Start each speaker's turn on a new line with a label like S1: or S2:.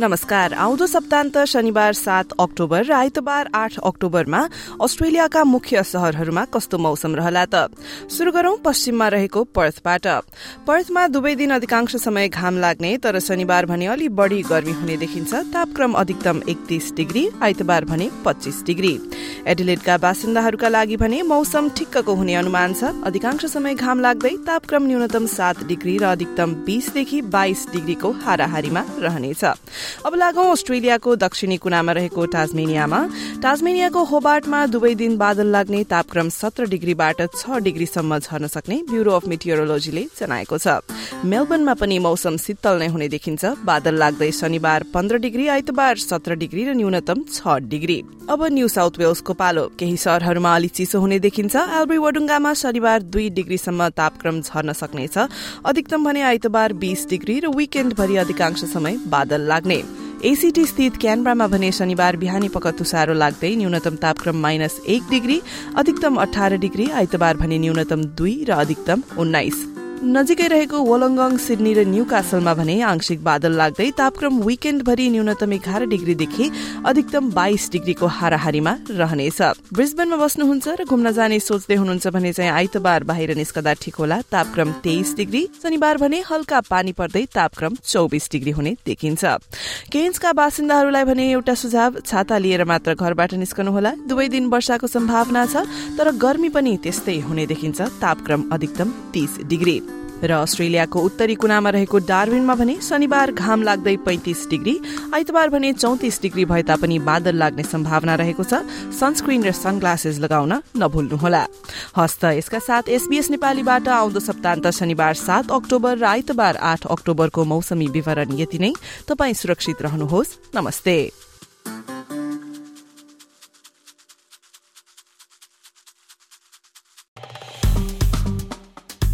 S1: नमस्कार। आउँदो सप्तान्त शनिबार सात अक्टोबर र आइतबार आठ अक्टोबरमा अस्ट्रेलियाका मुख्य शहरहरूमा कस्तो मौसम रहला त? शुरू गरौं पश्चिममा रहेको पर्थबाट। पर्थमा दुवै दिन अधिकांश समय घाम लाग्ने तर शनिबार भने अलि बढ़ी गर्मी हुने देखिन्छ। तापक्रम अधिकतम एकतीस डिग्री आइतबार भने पच्चीस डिग्री। एडिलेटका बासिन्दाहरूका लागि भने मौसम ठिक्कको हुने अनुमान छ। अधिकांश समय घाम लाग्दै तापक्रम न्यूनतम सात डिग्री र अधिकतम बीसदेखि बाइस डिग्रीको हाराहारीमा रहनेछ। अब लागौं अस्ट्रेलियाको दक्षिणी कुनामा रहेको टाजमेनियामा टाजमेनियाको होबार्टमा दुवै दिन बादल लाग्ने तापक्रम सत्र डिग्रीबाट छ डिग्रीसम्म झर्न सक्ने ब्यूरो अफ मिटियोरोलोजीले जनाएको छ। मेलबर्नमा पनि मौसम शीतल नै हुने देखिन्छ। बादल लाग्दै शनिबार पन्ध्र डिग्री आइतबार सत्र डिग्री र न्यूनतम छ डिग्री। अब न्यू साउथ वेल्सको पालो। केही शहरहरूमा अलि चिसो हुने देखिन्छ। एल्ब्री वडुङ्गामा शनिबार दुई डिग्रीसम्म तापक्रम झर्न सक्नेछ। अधिकतम भने आइतबार बीस डिग्री र विकेण्डभरि अधिकांश समय बादल लाग्ने। एसीटी स्थित क्यानब्रामा भने शनिबार बिहानी पख तुसारो लाग्दै न्यूनतम तापक्रम माइनस एक डिग्री अधिकतम अठार डिग्री आइतबार भने न्यूनतम दुई र अधिकतम उन्नाइस। नजिकै रहेको वोलङ्गङ सिडनी र न्यू कासलमा भने आंशिक बादल लाग्दै तापक्रम विकेण्डभरि न्यूनतम एघार डिग्रीदेखि अधिकतम बाइस डिग्रीको हाराहारीमा रहनेछ। ब्रिजबेनमा बस्नुहुन्छ र घुम्न जाने सोच्दै हुनुहुन्छ भने चाहिँ आइतबार बाहिर निस्कदा ठिक होला। तापक्रम तेइस डिग्री शनिबार भने हल्का पानी पर्दै तापक्रम चौबिस डिग्री हुने देखिन्छ। केन्सका बासिन्दाहरूलाई भने एउटा सुझाव छाता लिएर मात्र घरबाट निस्कनुहोला दुवै दिन वर्षाको सम्भावना छ तर गर्मी पनि त्यस्तै हुने देखिन्छ। तापक्रम अधिकतम तीस डिग्री। र अस्ट्रेलियाको उत्तरी कुनामा रहेको डार्विनमा भने शनिबार घाम लाग्दै पैंतिस डिग्री आइतबार भने चौतिस डिग्री भए तापनि बादल लाग्ने सम्भावना रहेको छ। सनस्क्रिन र सनग्लासेस लगाउन नभुल्नुहोला। हस्त यसका साथ एसबीएस नेपालीबाट आउँदो सप्तान्त शनिबार सात अक्टोबर र आइतबार आठ अक्टोबरको मौसमी विवरण यति नै। तपाई सुरक्षित रहनुहोस्। नमस्ते।